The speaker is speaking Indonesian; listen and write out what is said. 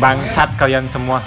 bangsat kalian semua.